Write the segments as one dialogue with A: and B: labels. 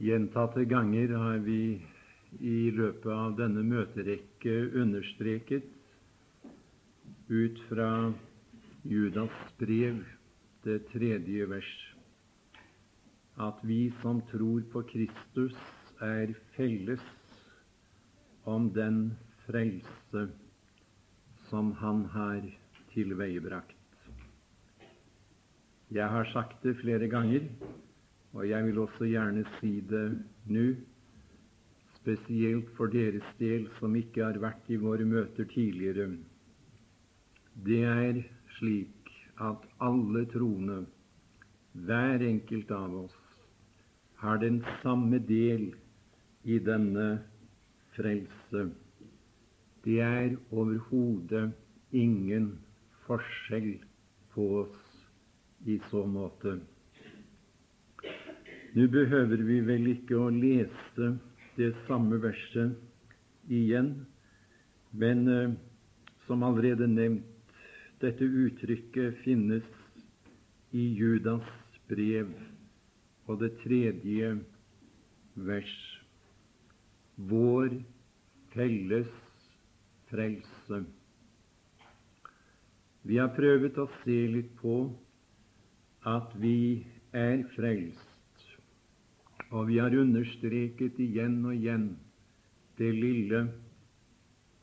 A: Gjentatte ganger har vi i løpet av denne møterekke understreket ut fra Judas brev, det tredje vers, at vi som tror på Kristus, er felles om den frelse som Han har tilveiebrakt. Jeg har sagt det flere ganger, og jeg vil også gjerne si det nå, spesielt for deres del som ikke har vært i våre møter tidligere. Det er slik at alle troende, hver enkelt av oss, har den samme del i denne frelse. Det er overhodet ingen forskjell på oss i så måte. Nå behøver vi vel ikke å lese det samme verset igjen, men eh, som allerede nevnt, dette uttrykket finnes i Judas brev og det tredje vers. Vår felles frelse. Vi har prøvd å se litt på at vi er frelst. Og vi har understreket igjen og igjen det lille,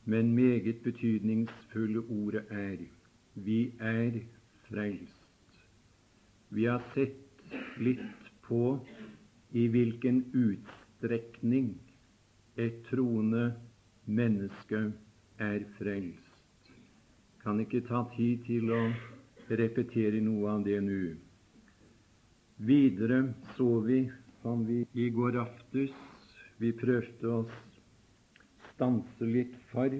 A: men meget betydningsfulle ordet er vi er frelst. Vi har sett litt på i hvilken utstrekning et troende menneske er frelst. Kan ikke ta tid til å repetere noe av det nå. Videre så vi, som vi i går aftes Vi prøvde å stanse litt for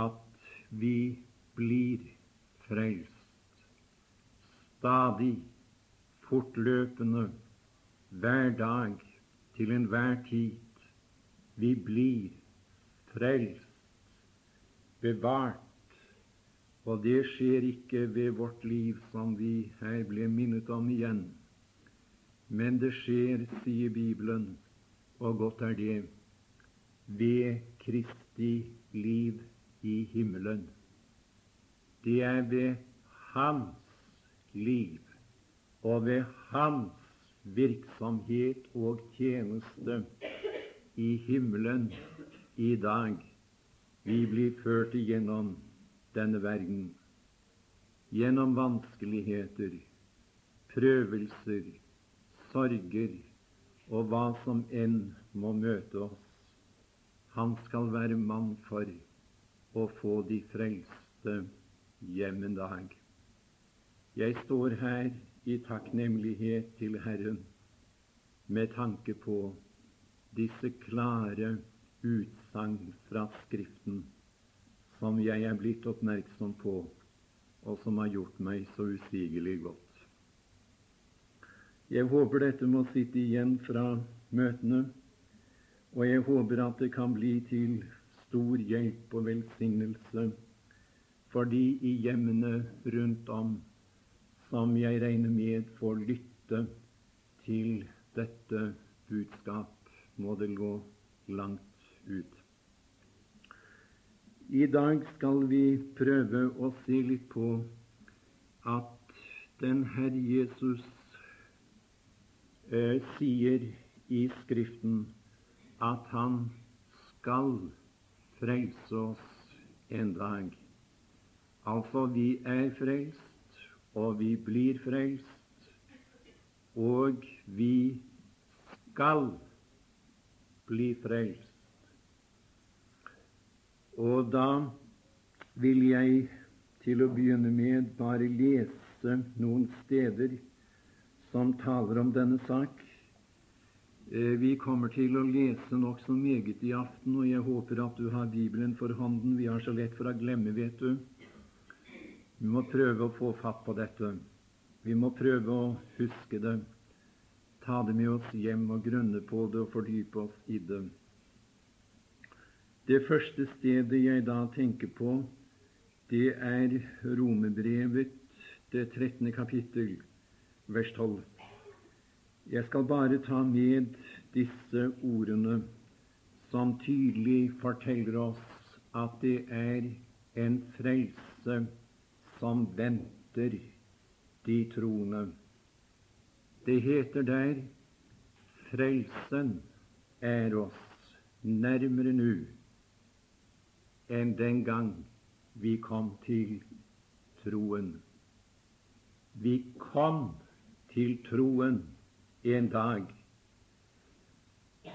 A: at vi blir frelst. Stadig, fortløpende, hver dag, til enhver tid. Vi blir frelst, bevart og det skjer ikke ved vårt liv, som vi her ble minnet om igjen. Men det skjer, sier Bibelen, og godt er det, ved Kristi liv i himmelen. Det er ved Hans liv og ved Hans virksomhet og tjeneste i himmelen i dag vi blir ført igjennom denne verden gjennom vanskeligheter, prøvelser, sorger og hva som enn må møte oss. Han skal være mann for å få de frelste hjem en dag. Jeg står her i takknemlighet til Herren med tanke på disse klare utsagn fra Skriften som jeg er blitt oppmerksom på, og som har gjort meg så usigelig godt. Jeg håper dette må sitte igjen fra møtene, og jeg håper at det kan bli til stor hjelp og velsignelse for de i hjemmene rundt om som jeg regner med får lytte til dette budskap, må det gå langt ut. I dag skal vi prøve å se litt på at den Herre Jesus eh, sier i Skriften at Han skal frelse oss en dag. Altså, vi er frelst, og vi blir frelst, og vi skal bli frelst. Og da vil jeg til å begynne med bare lese noen steder som taler om denne sak. Eh, vi kommer til å lese nokså meget i aften, og jeg håper at du har Bibelen for hånden. Vi har så lett for å glemme, vet du. Vi må prøve å få fatt på dette. Vi må prøve å huske det, ta det med oss hjem og grunne på det og fordype oss i det. Det første stedet jeg da tenker på, det er Romebrevet, det 13. kapittel, vers 12. Jeg skal bare ta med disse ordene som tydelig forteller oss at det er en frelse som venter de troende. Det heter der frelsen er oss nærmere nå enn den gang vi kom til troen. Vi kom til troen en dag,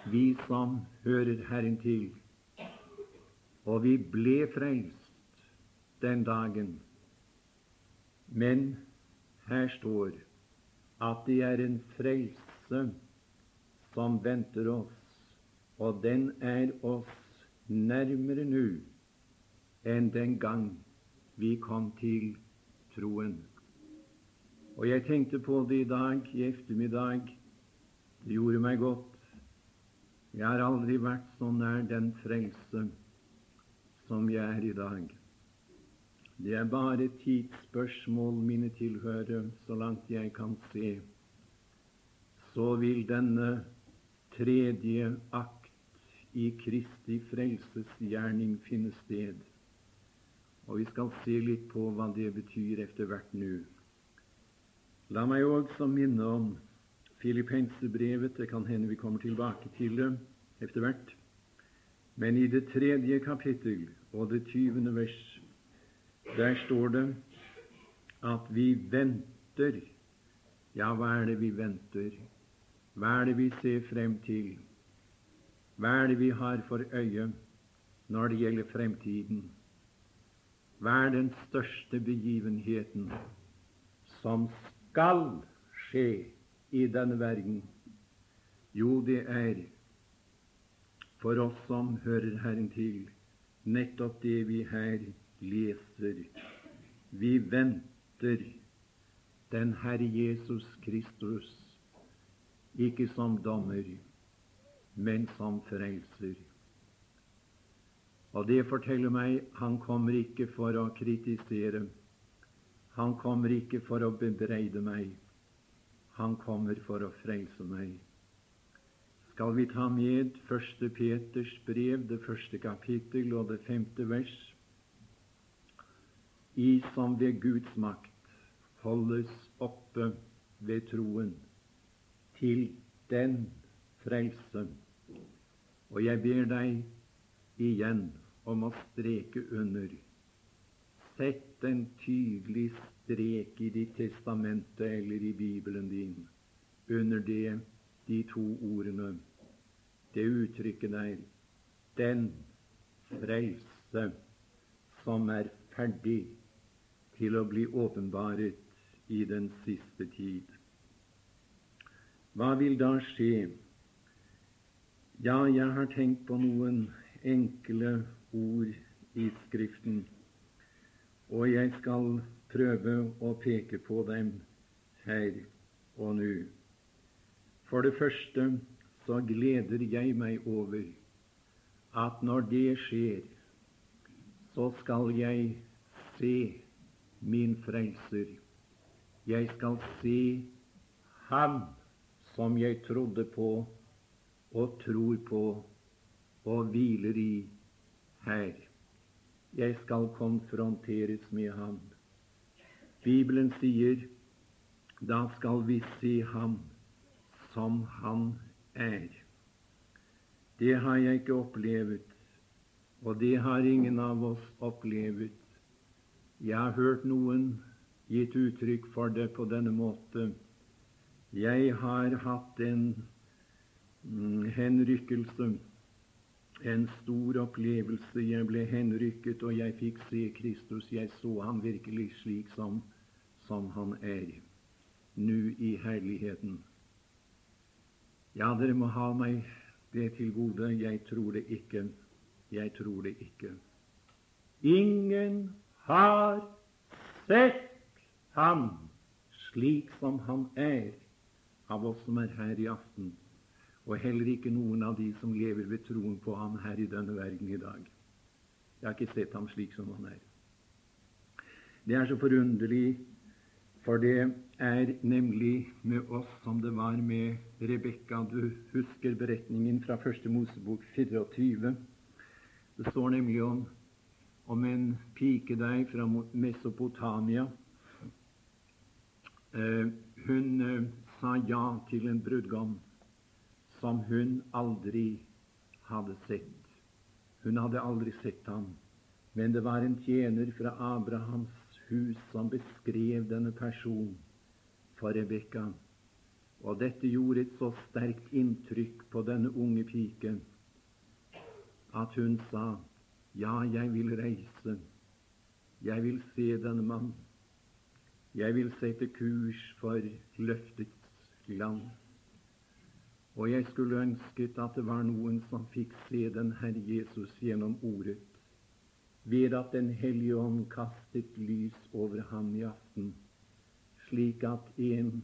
A: vi som hører Herren til, og vi ble frelst den dagen. Men her står at det er en frelse som venter oss, og den er oss nærmere nå enn den gang vi kom til troen. Og jeg tenkte på det i dag, i ettermiddag. Det gjorde meg godt. Jeg har aldri vært så nær den frelse som jeg er i dag. Det er bare tidsspørsmål, mine tilhørere, så langt jeg kan se. Så vil denne tredje akt i Kristi frelsesgjerning finne sted. Og vi skal se litt på hva det betyr etter hvert nå. La meg også minne om Filippensebrevet. Det kan hende vi kommer tilbake til det etter hvert. Men i det tredje kapittel og det tyvende vers, der står det at vi venter. Ja, hva er det vi venter? Hva er det vi ser frem til? Hva er det vi har for øye når det gjelder fremtiden? Hva er den største begivenheten som skal skje i denne verden? Jo, det er for oss som hører Herren til, nettopp det vi her leser. Vi venter den Herre Jesus Kristus, ikke som dommer, men som frelser. Og det forteller meg han kommer ikke for å kritisere. Han kommer ikke for å bebreide meg. Han kommer for å frelse meg. Skal vi ta med første Peters brev, det første kapittel og det femte vers? I som ved Guds makt holdes oppe ved troen til den frelse. Og jeg ber deg igjen om å streke under Sett en tydelig strek i ditt testamente eller i Bibelen din under det, de to ordene, det uttrykket der, den frelse som er ferdig til å bli åpenbaret i den siste tid. Hva vil da skje? Ja, jeg har tenkt på noen enkle ord i Skriften og jeg skal prøve å peke på dem her og nå. For det første så gleder jeg meg over at når det skjer, så skal jeg se min frelser. Jeg skal se ham som jeg trodde på og tror på og hviler i her. Jeg skal konfronteres med ham. Bibelen sier da skal vi se ham som han er. Det har jeg ikke opplevet, og det har ingen av oss opplevet. Jeg har hørt noen gitt uttrykk for det på denne måte. Jeg har hatt en mm, henrykkelse en stor opplevelse. Jeg ble henrykket, og jeg fikk se Kristus. Jeg så ham virkelig slik som, som han er nå i herligheten. Ja, dere må ha meg det til gode. Jeg tror det ikke. Jeg tror det ikke. Ingen har sett ham slik som han er, av oss som er her i aften og heller ikke noen av de som lever ved troen på ham her i denne verden i dag. Jeg har ikke sett ham slik som han er. Det er så forunderlig For det er nemlig med oss som det var med Rebekka. Du husker beretningen fra første Mosebok 24. Det står nemlig om, om en pike der fra Mesopotamia. Eh, hun eh, sa ja til en brudgom som hun aldri hadde sett. Hun hadde aldri sett ham, men det var en tjener fra Abrahams hus som beskrev denne personen for Rebekka. Og dette gjorde et så sterkt inntrykk på denne unge piken at hun sa, ja, jeg vil reise, jeg vil se denne mann, jeg vil sette kurs for løftets land. Og jeg skulle ønsket at det var noen som fikk se den Herre Jesus gjennom ordet ved at Den hellige ånd kastet lys over ham i aften, slik at en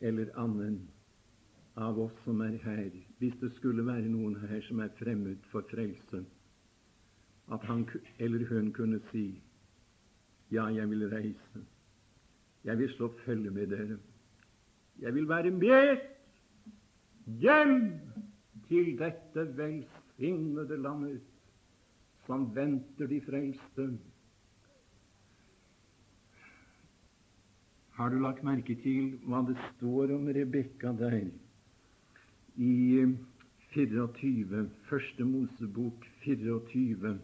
A: eller annen av oss som er her, hvis det skulle være noen her som er fremmed for frelse, at han eller hun kunne si ja, jeg vil reise. Jeg vil slå følge med dere. Jeg vil være med hjem til dette velsignede landet som venter de frelste. Har du lagt merke til hva det står om Rebekka der i 24, første Mosebok 24?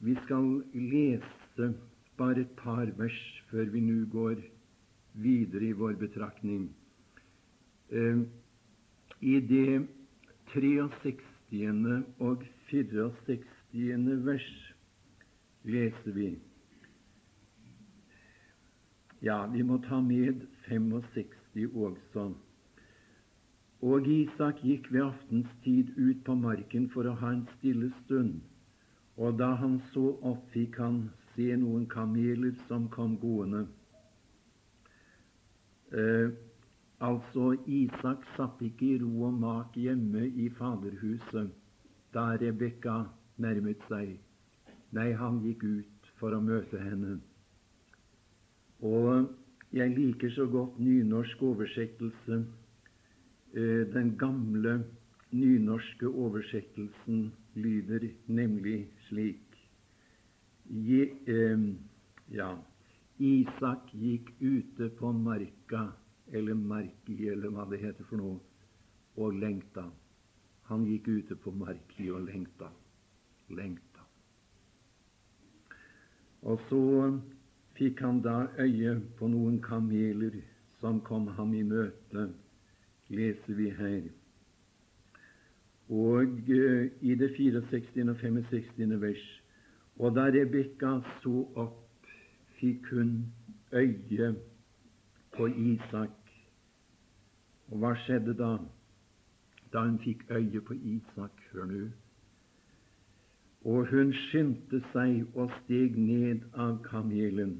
A: Vi skal lese bare et par vers før vi nå går videre i vår betraktning. Eh, I det 63. og 64 vers leser vi Ja, vi må ta med 65 også. Og Isak gikk ved aftenstid ut på marken for å ha en stille stund. Og da han så opp, fikk han se noen kameler som kom gående. Eh, altså, Isak satt ikke i ro og mak hjemme i faderhuset da Rebekka nærmet seg. Nei, han gikk ut for å møte henne. Og jeg liker så godt nynorsk oversettelse. Eh, den gamle nynorske oversettelsen lyder nemlig slik Je, eh, ja, Isak gikk ute på marka, eller marki, eller hva det heter for noe, og lengta. Han gikk ute på marki og lengta lengta. Og så fikk han da øye på noen kameler som kom ham i møte, leser vi her. Og uh, i det 64. og 65. vers Og da Rebekka så opp, fikk hun øye på Isak. Og hva skjedde da? Da hun fikk øye på Isak, hør nå og hun skyndte seg og steg ned av kamelen.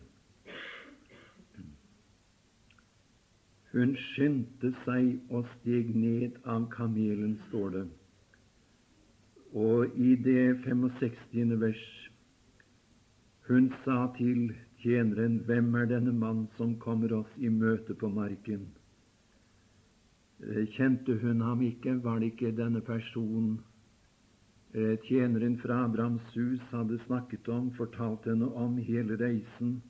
A: Hun skyndte seg og steg ned av kamelen, står det. Og i det 65. vers Hun sa til tjeneren, Hvem er denne mann som kommer oss i møte på marken? Eh, kjente hun ham ikke? Var det ikke denne personen Eh, tjeneren fra Abrahams hus hadde snakket om, fortalt henne om hele reisen.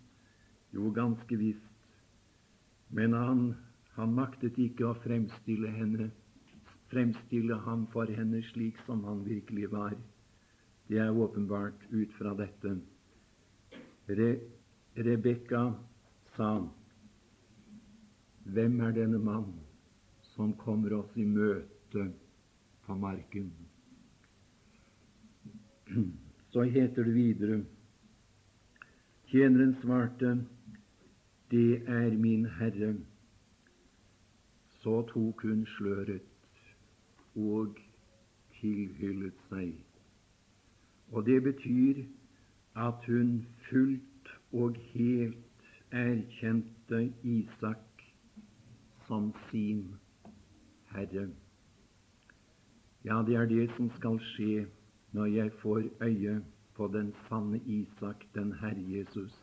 A: Jo, ganske visst. Men han, han maktet ikke å fremstille henne, fremstille ham for henne slik som han virkelig var. Det er åpenbart ut fra dette. Re, Rebekka sa, Hvem er denne mann som kommer oss i møte på marken? Så heter det videre Tjeneren svarte, Det er min Herre. Så tok hun sløret og tilhyllet seg. Og det betyr at hun fullt og helt erkjente Isak som sin Herre. Ja, det er det som skal skje når jeg får øye på den sanne Isak, den Herre Jesus.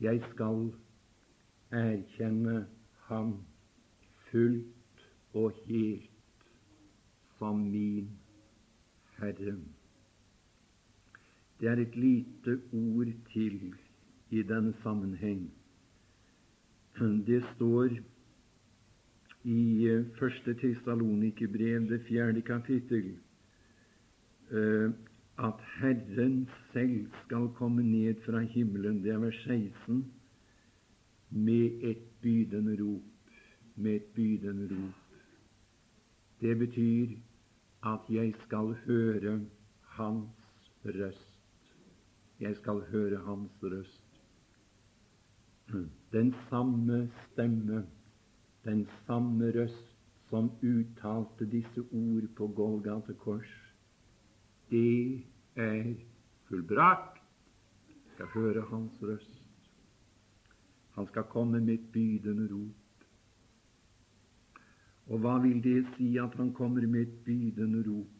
A: Jeg skal erkjenne Ham fullt og helt som min Herre. Det er et lite ord til i denne sammenheng. Det står i eh, første Testalonikerbrev, det fjerde kapittel, eh, at Herren selv skal komme ned fra himmelen, det er vers 16, med et bydende rop. Med et bydende rop. Det betyr at jeg skal høre Hans røst. Jeg skal høre Hans røst. Den samme stemme, den samme røst som uttalte disse ord på Golgata kors, det er fullbrakt. Jeg skal høre Hans røst. Han skal komme med et bydende rop. Og hva vil det si at han kommer med et bydende rop?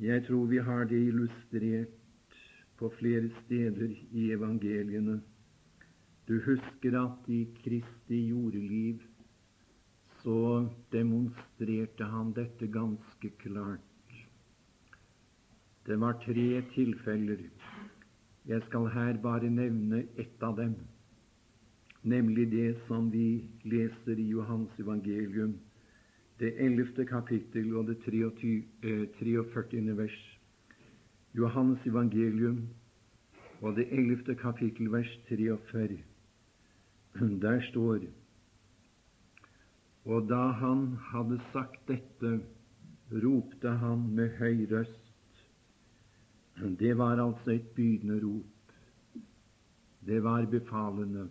A: Jeg tror vi har det illustrert på flere steder i evangeliene. Du husker at i Kristi jordeliv så demonstrerte han dette ganske klart. Det var tre tilfeller. Jeg skal her bare nevne ett av dem, nemlig det som vi leser i Johans evangelium, det ellevte kapittel og det 43. Eh, vers. Johannes evangelium og det ellevte kapittel, vers 43. Der står Og da han hadde sagt dette, ropte han med høy røst. Det var altså et bydende rop. Det var befalende.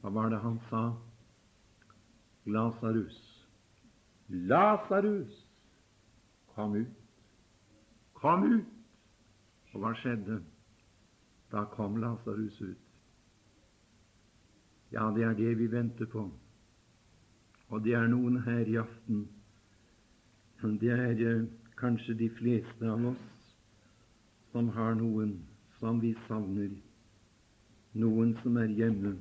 A: Hva var det han sa? Lasarus, Lasarus, kom ut. Kom ut! Og hva skjedde? Da kom Lasarus ut. Ja, det er det vi venter på. Og det er noen her i aften. Det er eh, kanskje de fleste av oss som har noen som vi savner, noen som er hjemme.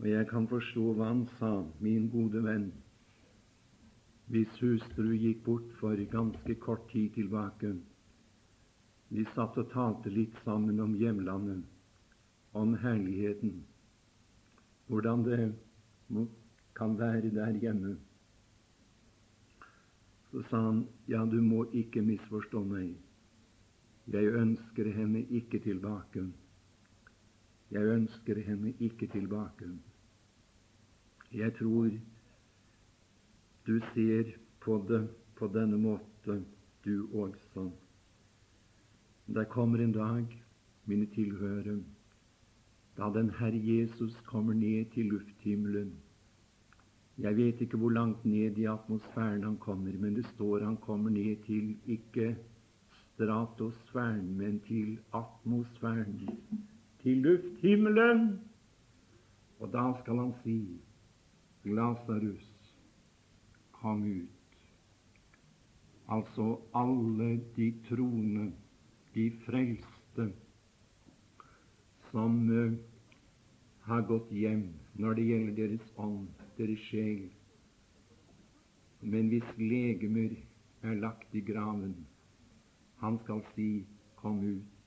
A: Og jeg kan forstå hva han sa, min gode venn, hvis hustru gikk bort for ganske kort tid tilbake. Vi satt og talte litt sammen om hjemlandet, om herligheten hvordan det kan være der hjemme. Så sa han, ja, du må ikke misforstå meg. Jeg ønsker henne ikke tilbake. Jeg ønsker henne ikke tilbake. Jeg tror du ser på det på denne måte, du også. Det kommer en dag, mine tilhørere, da den Herre Jesus kommer ned til lufthimmelen. Jeg vet ikke hvor langt ned i atmosfæren han kommer, men det står han kommer ned til ikke stratosfæren, men til atmosfæren, til lufthimmelen. Og da skal han si, Lasarus, kom ut. Altså alle de troende, de frelste, som uh, har gått hjem når det gjelder deres ånd, deres sjel. Men hvis legemer er lagt i graven, han skal si 'kom ut'.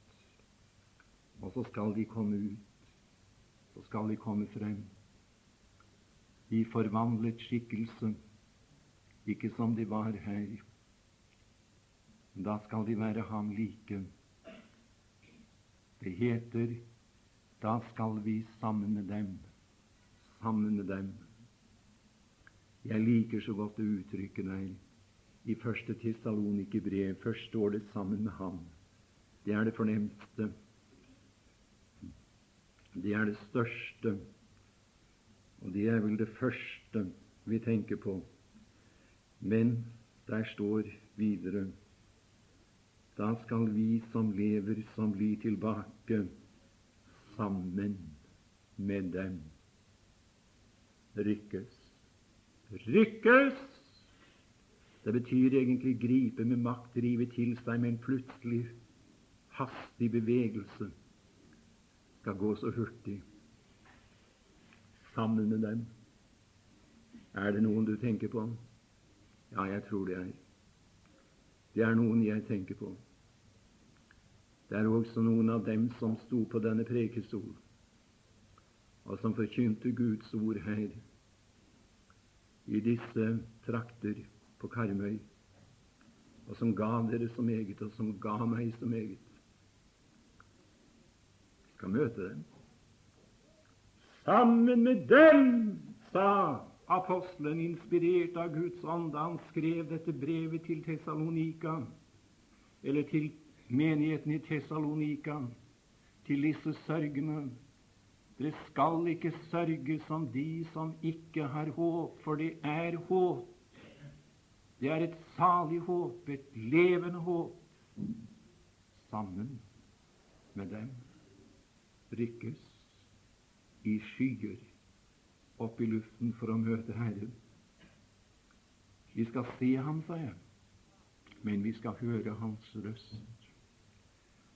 A: Og så skal de komme ut. Så skal de komme frem i forvandlet skikkelse, ikke som de var her. Da skal de være ham like. Det heter da skal vi sammen med dem, sammen med dem. Jeg liker så godt det uttrykket der i første Tessalonike brev. Først står det 'sammen med ham'. Det er det fornemste. Det er det største. Og det er vel det første vi tenker på. Men der står videre Da skal vi som lever, som blir tilbake, sammen med dem rykkes. Rykkes! Det betyr egentlig gripe med makt, drive til seg med en plutselig, hastig bevegelse. Skal gå så hurtig. sammen med dem. Er det noen du tenker på? Ja, jeg tror det er. Det er noen jeg tenker på. Det er også noen av dem som sto på denne prekestol, og som forkynte Guds ord her i disse trakter på Karmøy, og som ga dere så meget, og som ga meg så meget. Vi skal møte dem. Sammen med dem, sa apostelen, inspirert av Guds ånd, da han skrev dette brevet til Tessalonika, eller til menigheten i Tessalonika, til disse sørgende. Dere skal ikke sørge som de som ikke har håp, for det er håp. Det er et salig håp, et levende håp. Sammen med dem rykkes i skyer opp i luften for å møte Herren. Vi skal se ham, sa jeg, men vi skal høre hans røst.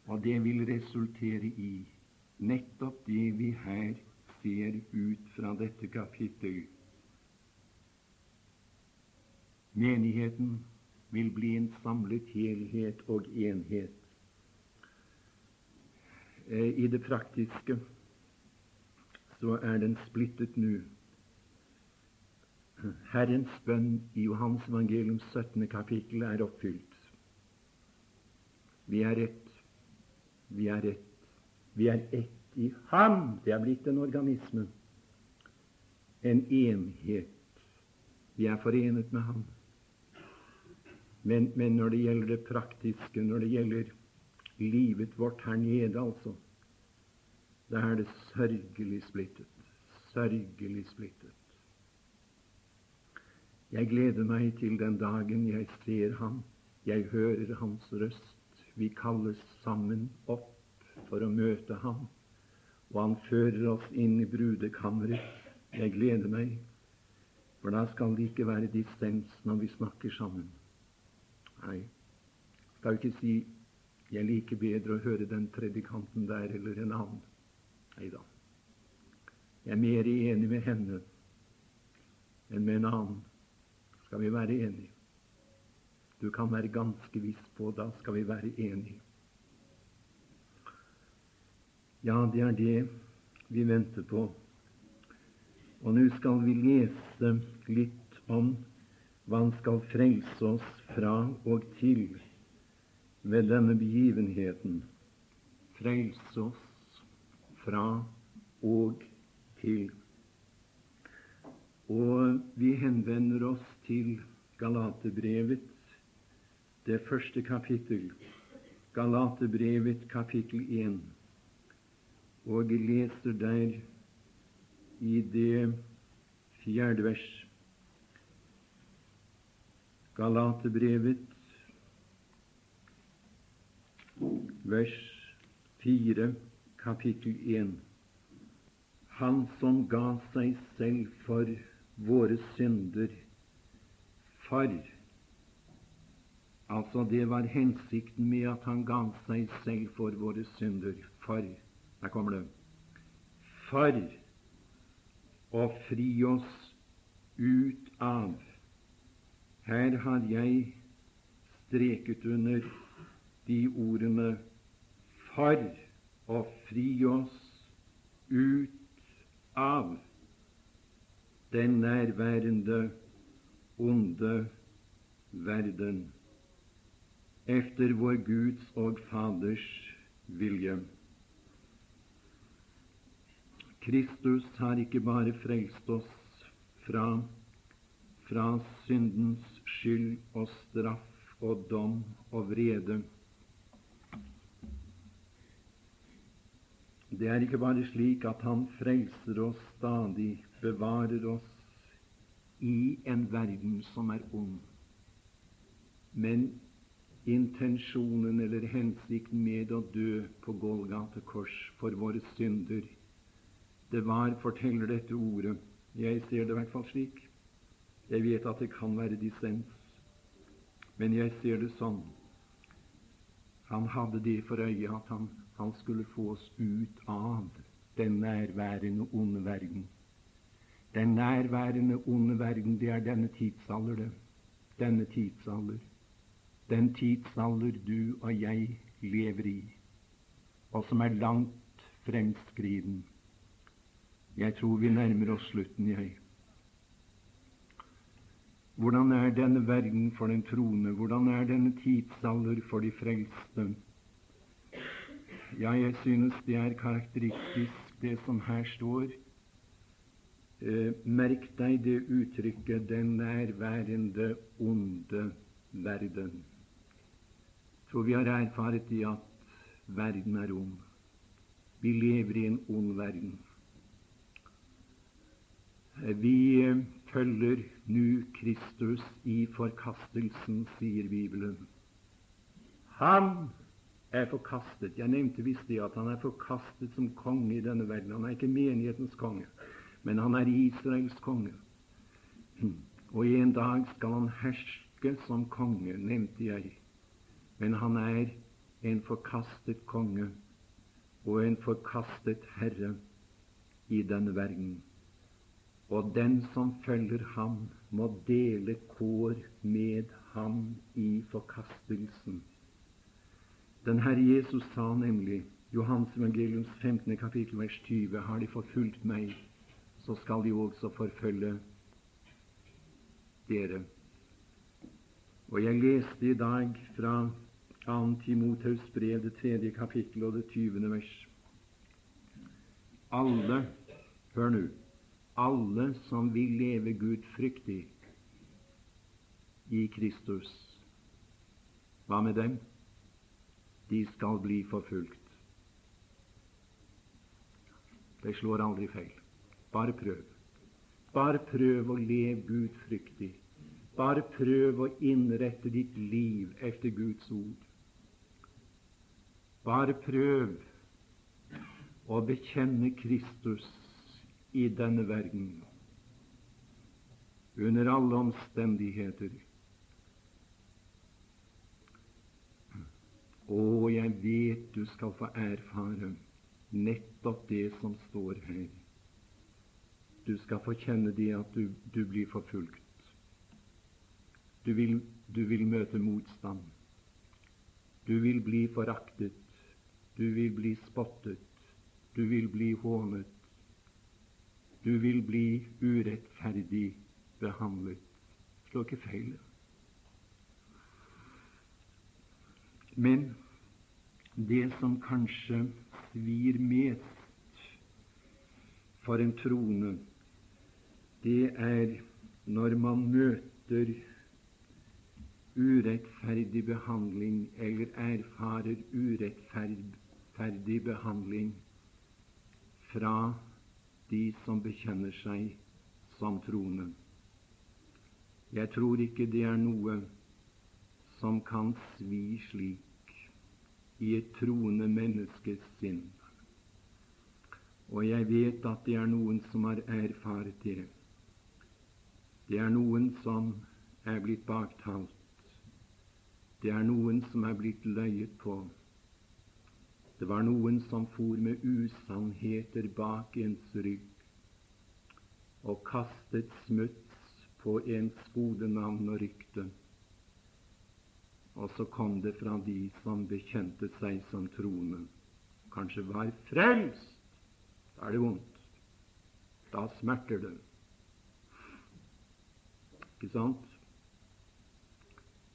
A: Og det vil resultere i nettopp det vi her ser ut fra dette kapittel. Menigheten vil bli en samlet helhet og enhet. Eh, I det praktiske så er den splittet nå. Herrens bønn i Johans evangelium 17. kapittel er oppfylt. Vi er ett. Vi er ett. Vi er ett i Ham. Det er blitt en organisme, en enhet. Vi er forenet med Ham. Men, men når det gjelder det praktiske, når det gjelder livet vårt her nede, altså, da er det sørgelig splittet. Sørgelig splittet. Jeg gleder meg til den dagen jeg ser ham, jeg hører hans røst. Vi kalles sammen opp for å møte ham, og han fører oss inn i brudekammeret. Jeg gleder meg, for da skal det ikke være dissens når vi snakker sammen. Nei, skal ikke si jeg liker bedre å høre den predikanten der eller en annen. Nei da. Jeg er mer enig med henne enn med en annen. Skal vi være enige? Du kan være ganske viss på da skal vi være enige. Ja, det er det vi venter på. Og nå skal vi lese litt om hva Han skal frelse oss fra og til ved denne begivenheten. Frelse oss fra og til. Og vi henvender oss til Galaterbrevet, det første kapittel. Galaterbrevet kapittel 1. Og jeg leser der i det fjerde vers. Galaterbrevet, vers 4, kapittel 1. Han som ga seg selv for våre synder, for Altså, det var hensikten med at han ga seg selv for våre synder. For Der kommer det. For å fri oss ut av Her har jeg streket under de ordene for å fri oss ut av den nærværende onde verden efter vår Guds og Faders vilje. Kristus har ikke bare frelst oss fra, fra syndens skyld og straff og dom og vrede. Det er ikke bare slik at Han frelser oss stadig, bevarer oss i en verden som er ond. Men intensjonen eller hensikten med å dø på Golgata kors for våre synder det var, forteller dette ordet. Jeg ser det i hvert fall slik. Jeg vet at det kan være dissens, men jeg ser det sånn. Han hadde det for øye at han, han skulle få oss ut av den nærværende onde verden. Den nærværende onde verden, det er denne tidsalder, det. Denne tidsalder. Den tidsalder du og jeg lever i, og som er langt fremskriden. Jeg tror vi nærmer oss slutten, jeg. Hvordan er denne verden for den troende? Hvordan er denne tidsalder for de frelste? Ja, jeg synes det er karakteristisk, det som her står. Eh, merk deg det uttrykket 'den nærværende onde verden'. For vi har erfart i at verden er ond. Vi lever i en ond verden. Vi eh, følger nu Kristus i forkastelsen, sier Bibelen. Han er forkastet. Jeg nevnte visst det at han er forkastet som konge i denne verden. Han er ikke menighetens konge, men han er Israels konge. Og en dag skal han herske som konge, nevnte jeg. Men han er en forkastet konge og en forkastet herre i denne verden. Og den som følger ham, må dele kår med ham i forkastelsen. Den Herre Jesus sa nemlig, Johans evangeliums 15. kapittel vers 20, har de forfulgt meg, så skal de også forfølge dere. Og jeg leste i dag fra 2. Timoteus brev, det tredje kapittel og det tyvende vers. Alle, hør nå, alle som vil leve gudfryktig i Kristus, hva med dem? de skal bli forfulgt. Det slår aldri feil. Bare prøv. Bare prøv å leve gudfryktig. Bare prøv å innrette ditt liv etter Guds ord. Bare prøv å bekjenne Kristus i denne verden under alle omstendigheter. Å, jeg vet du skal få erfare nettopp det som står her. Du skal få kjenne det at du, du blir forfulgt. Du vil, du vil møte motstand. Du vil bli foraktet. Du vil bli spottet. Du vil bli hånet. Du vil bli urettferdig behandlet. Slå ikke feil. Men det som kanskje svir mest for en troende, det er når man møter urettferdig behandling eller erfarer urettferdig behandling fra de som bekjenner seg som troende. Jeg tror ikke det er noe som kan svi slik i et troende menneskes sinn. Og jeg vet at det er noen som har erfart det. Det er noen som er blitt baktalt. Det er noen som er blitt løyet på. Det var noen som for med usannheter bak ens rygg og kastet smuts på ens gode navn og rykte. Og så kom det fra de som bekjente seg som troende. Kanskje var frelst. Da er det vondt. Da smerter det. Ikke sant?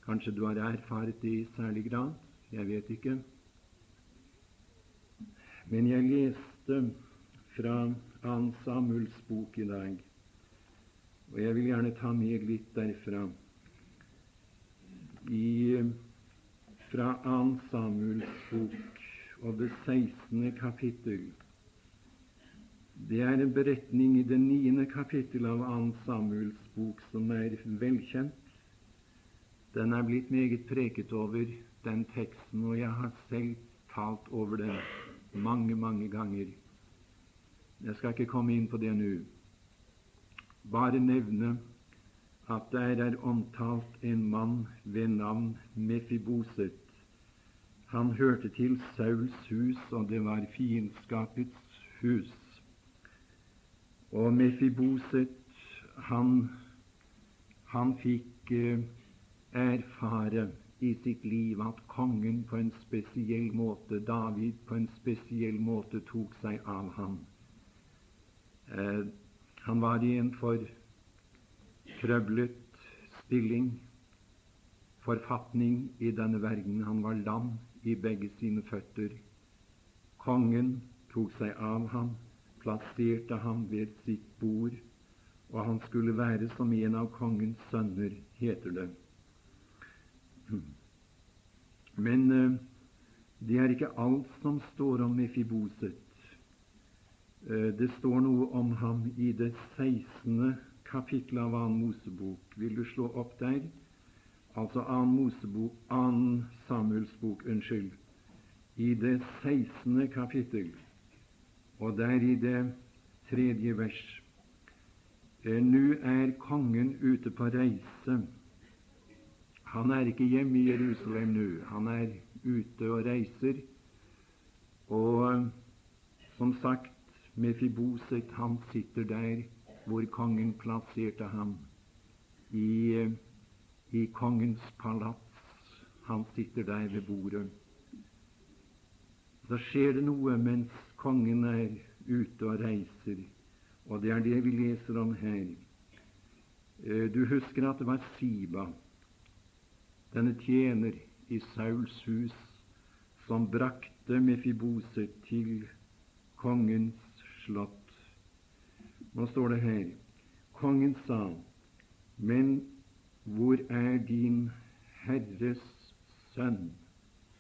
A: Kanskje du har erfart det i særlig grad. Jeg vet ikke. Men jeg leste fra Ann Samuels bok i dag, og jeg vil gjerne ta med litt derfra i, fra Ann Samuels bok og det 16. kapittel. Det er en beretning i det 9. kapittel av Ann Samuels bok som er velkjent. Den er blitt meget preket over, den teksten, og jeg har selv talt over den mange, mange ganger. Jeg skal ikke komme inn på det nå. Bare nevne at der er omtalt en mann ved navn Mefiboset. Han hørte til Sauls hus, og det var fiendskapets hus. Og Mefiboset, han, han fikk eh, erfare i sitt liv at kongen på en spesiell måte, David på en spesiell måte, tok seg av ham. Eh, han var i en forkrøblet stilling, forfatning i denne verden. Han var lam i begge sine føtter. Kongen tok seg av ham, plasserte ham ved sitt bord, og han skulle være som en av kongens sønner, heter det. Men uh, det er ikke alt som står om Mefiboset. Uh, det står noe om ham i det 16. kapittelet av Annen Mosebok. Vil du slå opp der? Altså Annen Mosebok, Annen Samuels bok, unnskyld. I det 16. kapittel, og der i det tredje vers. Uh, Nå er kongen ute på reise. Han er ikke hjemme i Jerusalem nå. Han er ute og reiser. Og som sagt, Mefiboset han sitter der hvor kongen plasserte ham, i, i kongens palats. Han sitter der ved bordet. Så skjer det noe mens kongen er ute og reiser, og det er det vi leser om her. Du husker at det var Siba denne tjener i Sauls hus, som brakte Mefibose til kongens slott. Nå står det her Kongen sa, men hvor er din Herres sønn?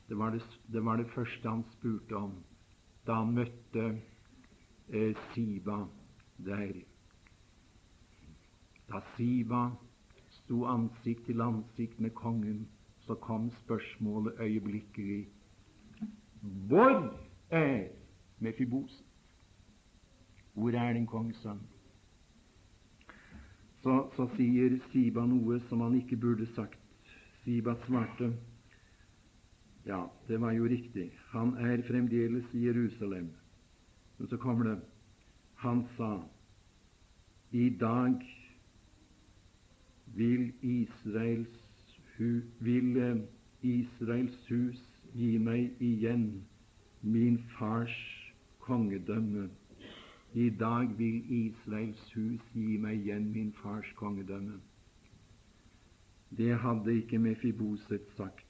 A: Det var det, det var det, første han spurte om da han møtte eh, Siba der. Da Siba sto ansikt til ansikt med kongen, så kom spørsmålet øyeblikkelig Hvor er Mefibos? Hvor er din kongesønn? Så, så sier Siba noe som han ikke burde sagt. Siba svarte ja, det var jo riktig. Han er fremdeles i Jerusalem. Men så kommer det Han sa i dag vil Israels, hu, vil eh, Israels hus gi meg igjen min fars kongedømme. I dag vil Israels hus gi meg igjen min fars kongedømme. Det hadde ikke Mefiboset sagt.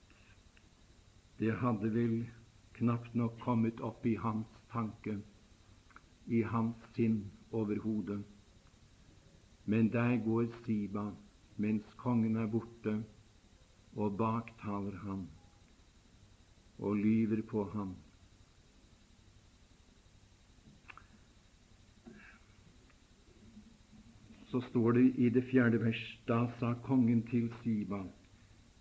A: Det hadde vel knapt nok kommet opp i hans tanke, i hans sinn overhodet. Men der går Siba mens kongen er borte, og baktaler ham og lyver på ham. Så står det i det fjerde vers Da sa kongen til Siba,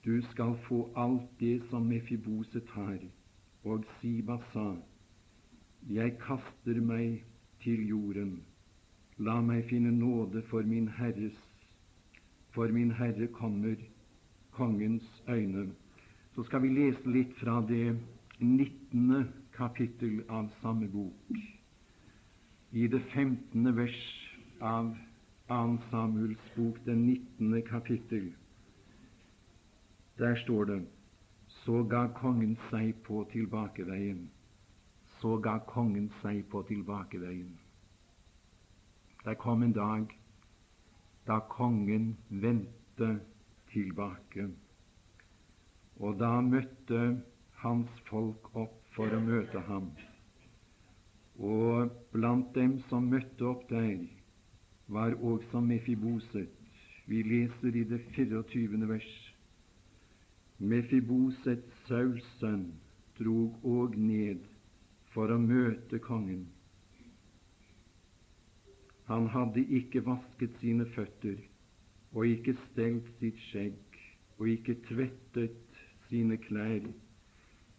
A: du skal få alt det som Mefiboset har. Og Siba sa, jeg kaster meg til jorden. La meg finne nåde for min Herres for min Herre kommer kongens øyne. Så skal vi lese litt fra det 19. kapittel av samme bok. I det 15. vers av 2. Samuels bok, det 19. kapittel. Der står det Så ga kongen seg på tilbakeveien. Så ga kongen seg på tilbakeveien. Der kom en dag da kongen vendte tilbake. Og da møtte hans folk opp for å møte ham. Og blant dem som møtte opp der, var også Mefiboset. Vi leser i det 24. vers. Mefiboset, Sauls sønn, drog òg ned for å møte kongen. Han hadde ikke vasket sine føtter og ikke stelt sitt skjegg og ikke tvettet sine klær,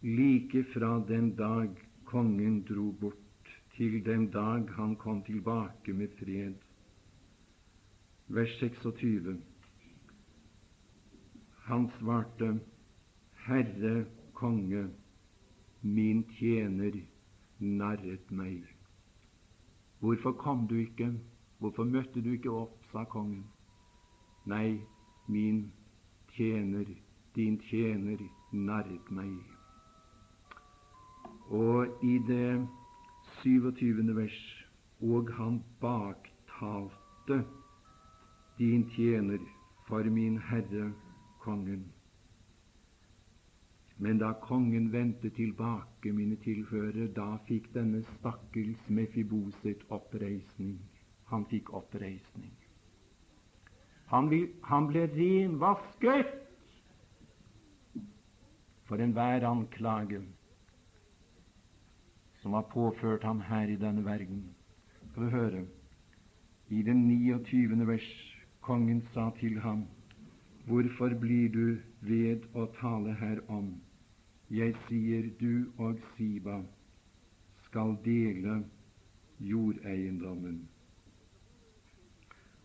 A: like fra den dag kongen dro bort, til den dag han kom tilbake med fred. Vers 26. Han svarte, Herre konge, min tjener narret meg. Hvorfor kom du ikke? Hvorfor møtte du ikke opp? sa kongen. Nei, min tjener, din tjener, narret meg. Og i det 27. vers og han baktalte din tjener for min herre kongen. Men da kongen vendte tilbake, mine tilhørere, da fikk denne stakkels Mefiboset oppreisning. Han fikk oppreisning. Han, vil, han ble renvasket for enhver anklage som var påført ham her i denne verden. Skal du høre? I den 29. vers kongen sa til ham, Hvorfor blir du ved å tale herom? Jeg sier du og Siba skal dele jordeiendommen.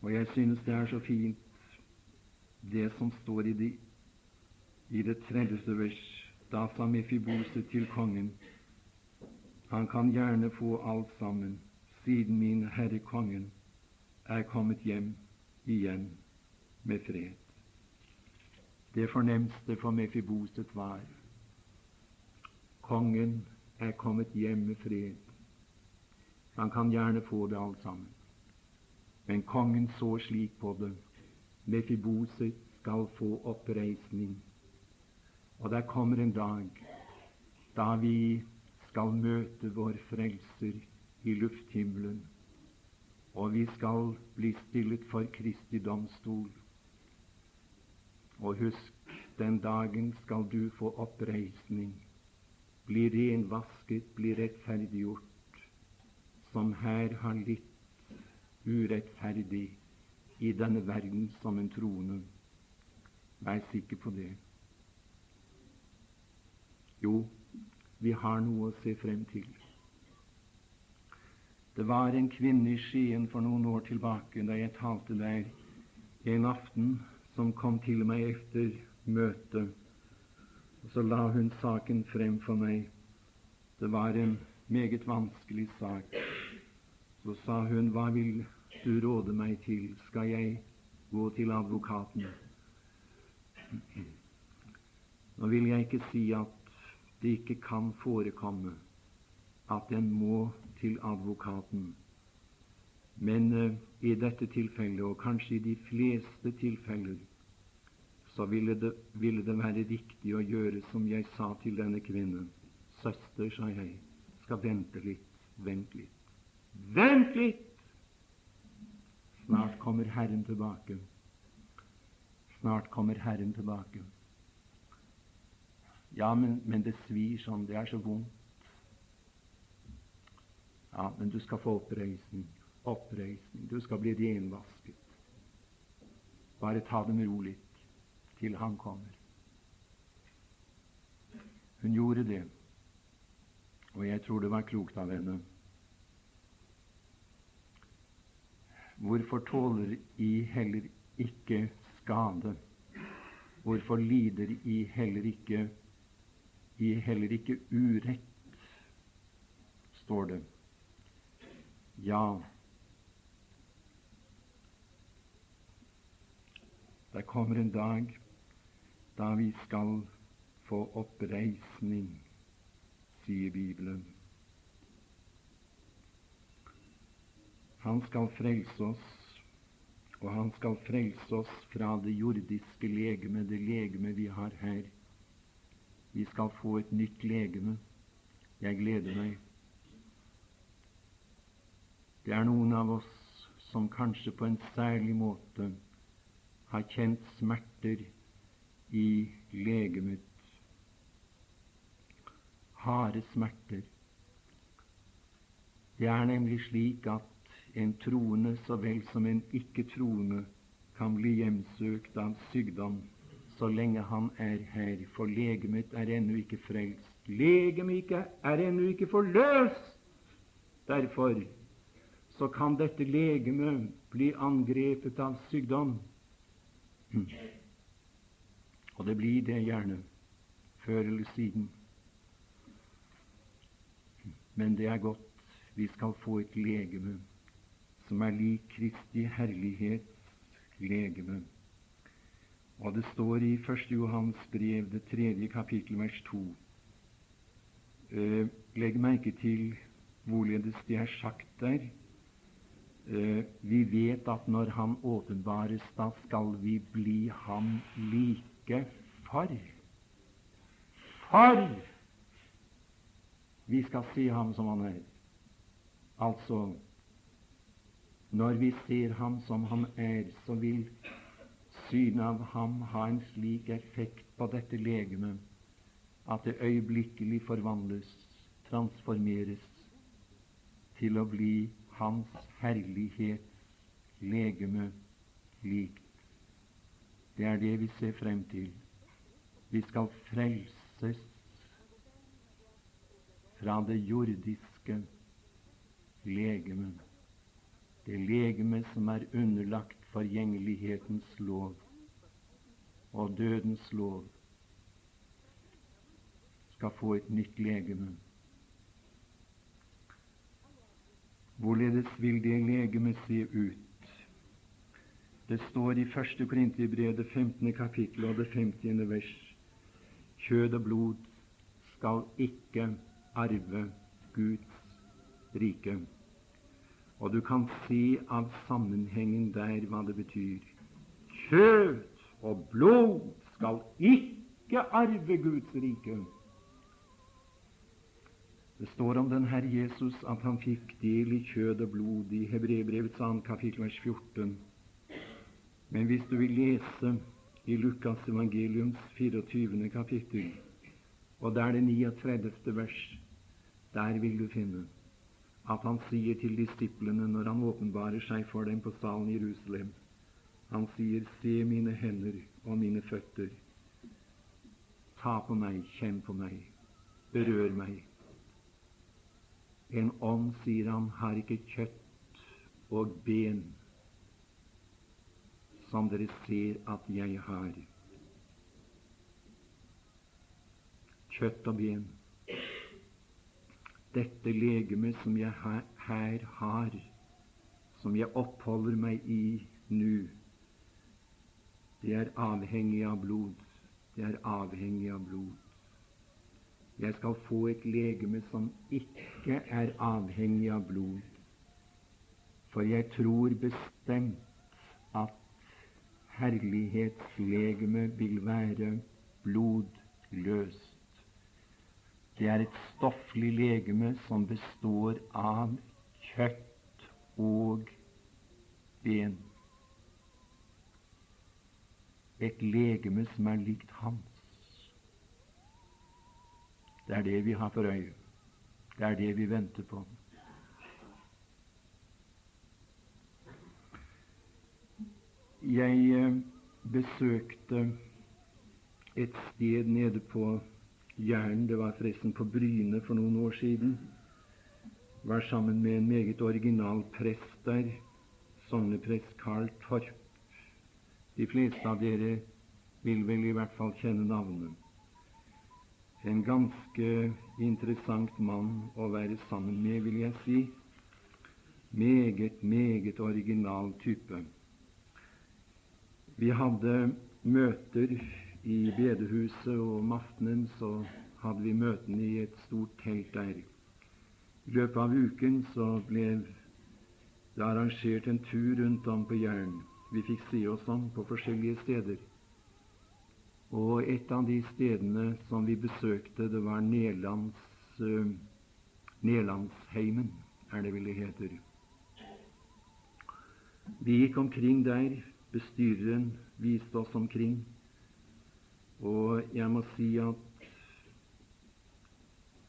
A: Og jeg synes det er så fint, det som står i, de, i det tredje vers. Da sa Mefibose til kongen, han kan gjerne få alt sammen, siden min herre kongen er kommet hjem igjen med fred. Det fornemste for Mefiboset var kongen er kommet hjem med fred. Han kan gjerne få det alt sammen. Men kongen så slik på det. Mefiboset skal få oppreisning. Og der kommer en dag da vi skal møte vår Frelser i lufthimmelen, og vi skal bli stillet for Kristi domstol. Og husk, den dagen skal du få oppreisning, bli renvasket, bli rettferdiggjort, som her har litt urettferdig i denne verden som en troende. Vær sikker på det. Jo, vi har noe å se frem til. Det var en kvinne i Skien for noen år tilbake da jeg talte der en aften, som kom til meg etter møtet. Og Så la hun saken frem for meg. Det var en meget vanskelig sak. Så sa hun, hva vil du råde meg til? Skal jeg gå til advokaten? Nå vil jeg ikke si at det ikke kan forekomme at en må til advokaten. Men uh, i dette tilfellet, og kanskje i de fleste tilfeller, så ville det, ville det være riktig å gjøre som jeg sa til denne kvinnen. Søster, sa jeg, skal vente litt, vent litt. Vent litt! Snart kommer Herren tilbake. Snart kommer Herren tilbake. Ja, men, men det svir sånn. Det er så vondt. Ja, men du skal få oppreisning. Oppreisning. Du skal bli renvasket. Bare ta dem rolig til han kommer. Hun gjorde det, og jeg tror det var klokt av henne. Hvorfor tåler I heller ikke skade? Hvorfor lider I heller ikke i heller ikke urett, står det. Ja, det kommer en dag da vi skal få oppreisning, sier Bibelen. Han skal frelse oss, og han skal frelse oss fra det jordiske legeme, det legeme vi har her. Vi skal få et nytt legeme. Jeg gleder meg. Det er noen av oss som kanskje på en særlig måte har kjent smerter i legemet. Harde smerter. Det er nemlig slik at en troende så vel som en ikke-troende kan bli hjemsøkt av sykdom så lenge han er her, for legemet er ennå ikke frelst. Legemet er ennå ikke forløst. Derfor så kan dette legemet bli angrepet av sykdom. Og det blir det gjerne, før eller siden. Men det er godt. Vi skal få et legeme som er lik Kristi herlighets legeme. Og det står i 1. Johans brev, det tredje kapittel, vers 2. Eh, legg merke til hvorledes det er sagt der. Eh, vi vet at når Han åpenbares, da skal vi bli ham like for. For vi skal se ham som han er. Altså, når vi ser ham som han er, så vil synet av ham ha en slik effekt på dette legemet at det øyeblikkelig forvandles, transformeres, til å bli Hans herlighet legeme likt. Det er det vi ser frem til. Vi skal frelses fra det jordiske legeme, det legeme som er underlagt forgjengelighetens lov og dødens lov, skal få et nytt legeme. Hvorledes vil det legemet se ut? Det står i 1. Korinterbrev, det 15. kapittel og det 50. vers. Kjød og blod skal ikke arve Guds rike. Og du kan se av sammenhengen der hva det betyr. Kjød og blod skal ikke arve Guds rike. Det står om den Herre Jesus at han fikk del i kjød og blod i Hebrebrevets 2. kapittel vers 14. Men hvis du vil lese i Lukas evangeliums 24. kapittel, og der det 39. vers, der vil du finne at han sier til disiplene når han åpenbarer seg for dem på salen i Jerusalem Han sier, 'Se mine hender og mine føtter. Ta på meg, kjenn på meg, berør meg.' En ånd, sier han, har ikke kjøtt og ben, som dere ser at jeg har. Kjøtt og ben. Dette legemet som jeg her, har, som jeg oppholder meg i nå, det er avhengig av blod. Det er avhengig av blod. Jeg skal få et legeme som ikke er avhengig av blod. For jeg tror bestemt at herlighetslegemet vil være blodløst. Det er et stofflig legeme som består av kjøtt og ben. Et legeme som er likt hans. Det er det vi har for øye. Det er det vi venter på. Jeg eh, besøkte et sted nede på Jæren. Det var forresten på Bryne for noen år siden. Var sammen med en meget original prest der, sogneprest Carl Torp. De fleste av dere vil vel i hvert fall kjenne navnet. En ganske interessant mann å være sammen med, vil jeg si. Meget, meget original type. Vi hadde møter i bedehuset, og om aftenen så hadde vi møtene i et stort telt der. I løpet av uken så ble det arrangert en tur rundt om på Jæren. Vi fikk se oss om på forskjellige steder. Og et av de stedene som vi besøkte, det var Nedlands, uh, Nedlandsheimen, er det vel det heter. Vi gikk omkring der. Bestyreren viste oss omkring. Og jeg må si at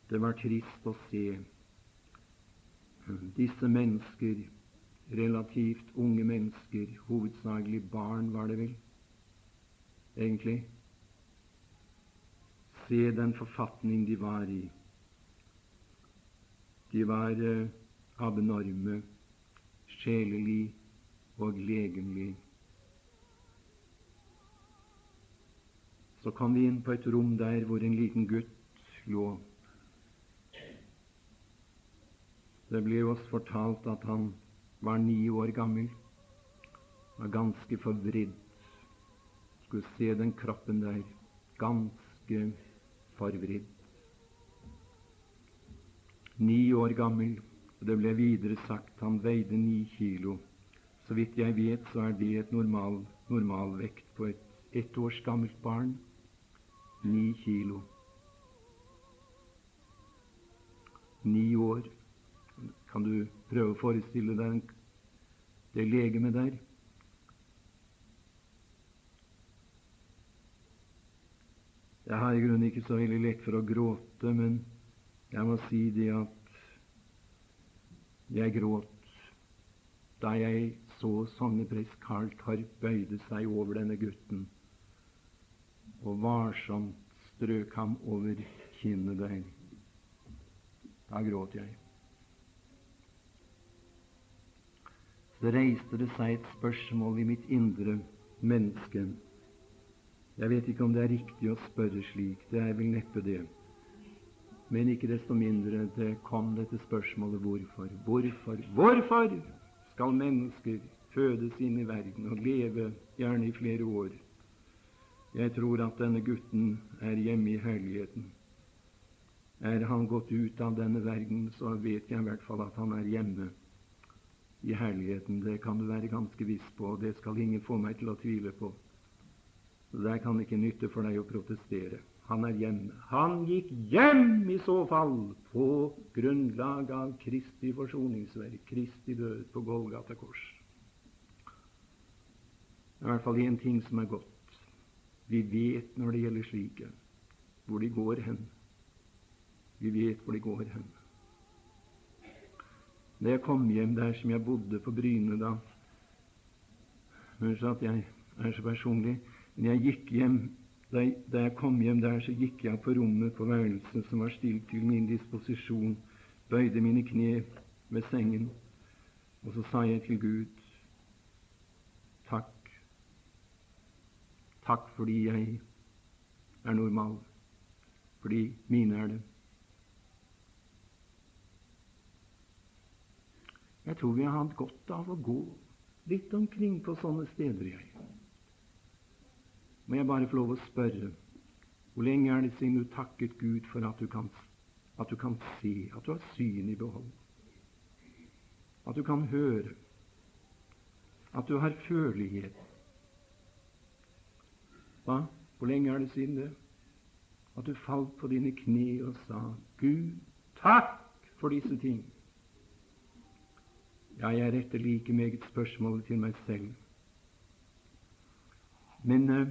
A: det var trist å se disse mennesker, relativt unge mennesker, hovedsakelig barn, var det vel, egentlig, se den forfatning de var i. De var eh, abnorme, sjelelig og legemlig. Så kom vi inn på et rom der hvor en liten gutt lå. Det ble oss fortalt at han var ni år gammel, var ganske forvridd. Skulle se den kroppen der, ganske forvridd. Ni år gammel, og det ble videre sagt han veide ni kilo. Så vidt jeg vet, så er det et normal, normalvekt på et ett års gammelt barn. Ni kilo. Ni år. Kan du prøve å forestille deg det legemet der? Jeg har i grunnen ikke så veldig lett for å gråte, men jeg må si det at jeg gråt da jeg så sogneprest Karl Tarp bøyde seg over denne gutten og varsomt strøk ham over kinnet. Da gråt jeg. Så reiste det seg et spørsmål i mitt indre menneske. Jeg vet ikke om det er riktig å spørre slik, det er vel neppe det. Men ikke desto mindre det kom dette spørsmålet hvorfor. Hvorfor, hvorfor skal mennesker fødes inn i verden og leve gjerne i flere år? Jeg tror at denne gutten er hjemme i herligheten. Er han gått ut av denne verden, så vet jeg i hvert fall at han er hjemme i herligheten. Det kan du være ganske viss på, og det skal ingen få meg til å tvile på. Så Der kan det ikke nytte for deg å protestere. Han er hjemme. Han gikk hjem i så fall på grunnlag av Kristi forsoningsverk, Kristi død på Golgata kors. Det er i hvert fall én ting som er godt. Vi vet når det gjelder slike, hvor de går hen. Vi vet hvor de går hen. Da jeg kom hjem der som jeg bodde på Bryne da Høres at jeg er så personlig. Jeg gikk hjem da jeg, kom hjem der, så gikk jeg på rommet på værelset som var stilt til min disposisjon, bøyde mine kne ved sengen, og så sa jeg til Gud takk. Takk fordi jeg er normal, fordi mine er det. Jeg tror vi har hatt godt av å gå litt omkring på sånne steder. jeg. Må jeg bare få lov å spørre hvor lenge er det siden du takket Gud for at du kan, at du kan se, at du har syn i behold, at du kan høre, at du har følelighet? Hva? Hvor lenge er det siden det? At du falt på dine kne og sa Gud, takk for disse ting. Ja, jeg retter like meget spørsmålet til meg selv. Men uh,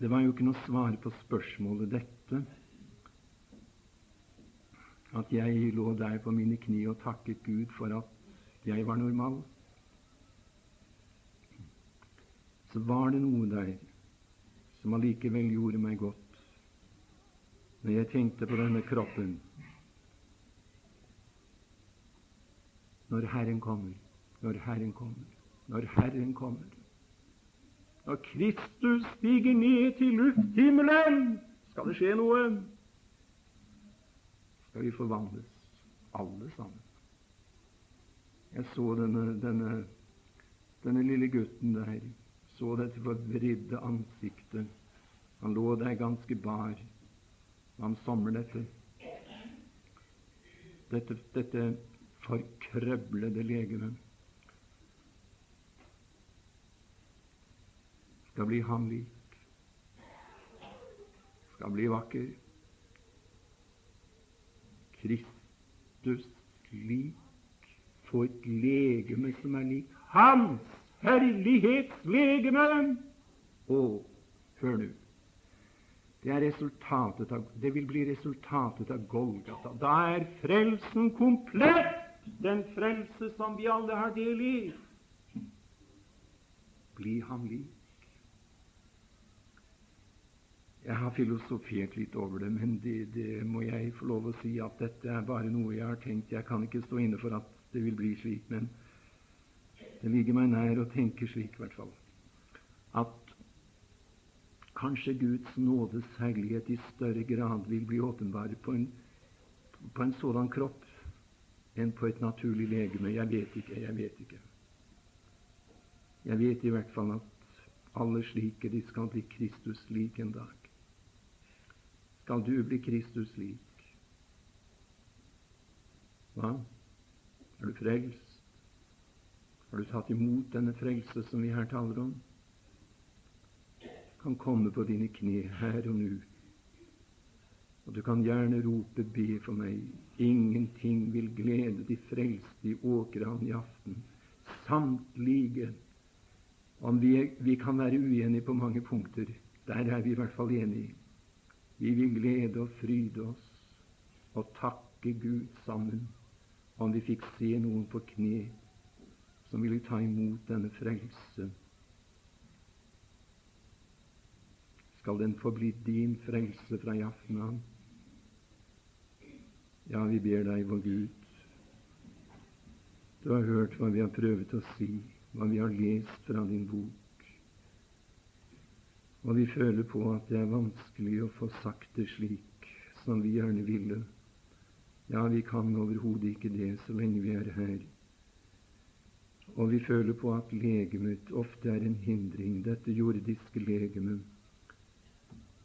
A: det var jo ikke noe svar på spørsmålet dette. At jeg lå der på mine kni og takket Gud for at jeg var normal. Så var det noe der som allikevel gjorde meg godt. Når jeg tenkte på denne kroppen når Herren kommer, når Herren kommer, når Herren kommer. Når Kristus stiger ned til lufthimmelen, skal det skje noe. Skal vi forvandles, alle sammen. Jeg så denne, denne, denne lille gutten der, så dette forvridde ansiktet. Han lå der ganske bar. Han samler dette. Dette, dette forkrøblede legeme skal bli ham lik, skal bli vakker. Kristus lik, få et legeme som er lik Hans herlighetslegeme! Og hør nå det, er resultatet av, det vil bli resultatet av Golgata. Da er frelsen komplett! den frelse som vi alle har del i. Bli ham lik. Jeg har filosofert litt over det, men det, det, må jeg få lov å si at dette er bare noe jeg har tenkt. Jeg kan ikke stå inne for at det vil bli slik, men det ligger meg nær å tenke slik, i hvert fall. At kanskje Guds nådes herlighet i større grad vil bli åpenbar på en, på en sådan kropp enn på et naturlig legeme? Jeg vet ikke, jeg vet ikke. Jeg vet i hvert fall at alle slike, de skal bli Kristus lik en dag. Skal du bli Kristus lik? Hva? Er du frelst? Har du tatt imot denne frelse som vi her taler om? kan komme på dine kne her og nå. Og du kan gjerne rope 'be for meg'. Ingenting vil glede de frelste i Åkran i aften. Samtlige. Om vi, vi kan være uenige på mange punkter, der er vi i hvert fall enige. Vi vil glede og fryde oss og takke Gud sammen om vi fikk se noen på kne som ville ta imot denne frelse skal den få bli din frelse fra i. Ja, vi ber deg, vår Gud. Du har hørt hva vi har prøvd å si, hva vi har lest fra din bok. Og vi føler på at det er vanskelig å få sagt det slik som vi gjerne ville. Ja, vi kan overhodet ikke det så lenge vi er her. Og vi føler på at legemet ofte er en hindring, dette jordiske legemet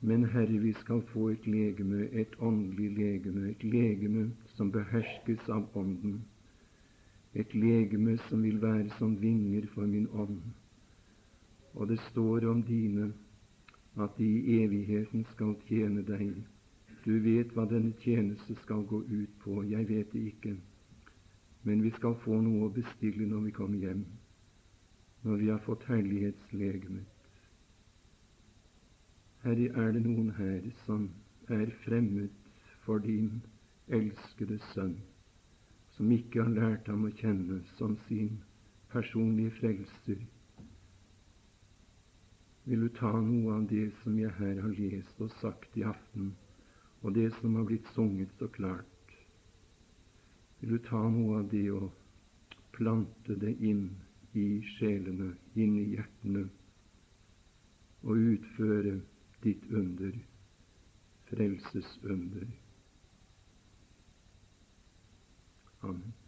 A: men Herre, vi skal få et legeme, et åndelig legeme, et legeme som beherskes av Ånden, et legeme som vil være som vinger for min ånd. Og det står om dine at de i evigheten skal tjene deg. Du vet hva denne tjeneste skal gå ut på. Jeg vet det ikke. Men vi skal få noe å bestille når vi kommer hjem, når vi har fått herlighetslegemet. Herre, er det noen her som er fremmed for din elskede sønn, som ikke har lært ham å kjenne som sin personlige frelser? Vil du ta noe av det som jeg her har lest og sagt i aften, og det som har blitt sunget så klart? Vil du ta noe av det og plante det inn i sjelene, inn i hjertene, og utføre ditt under, frelsesunder. Amen.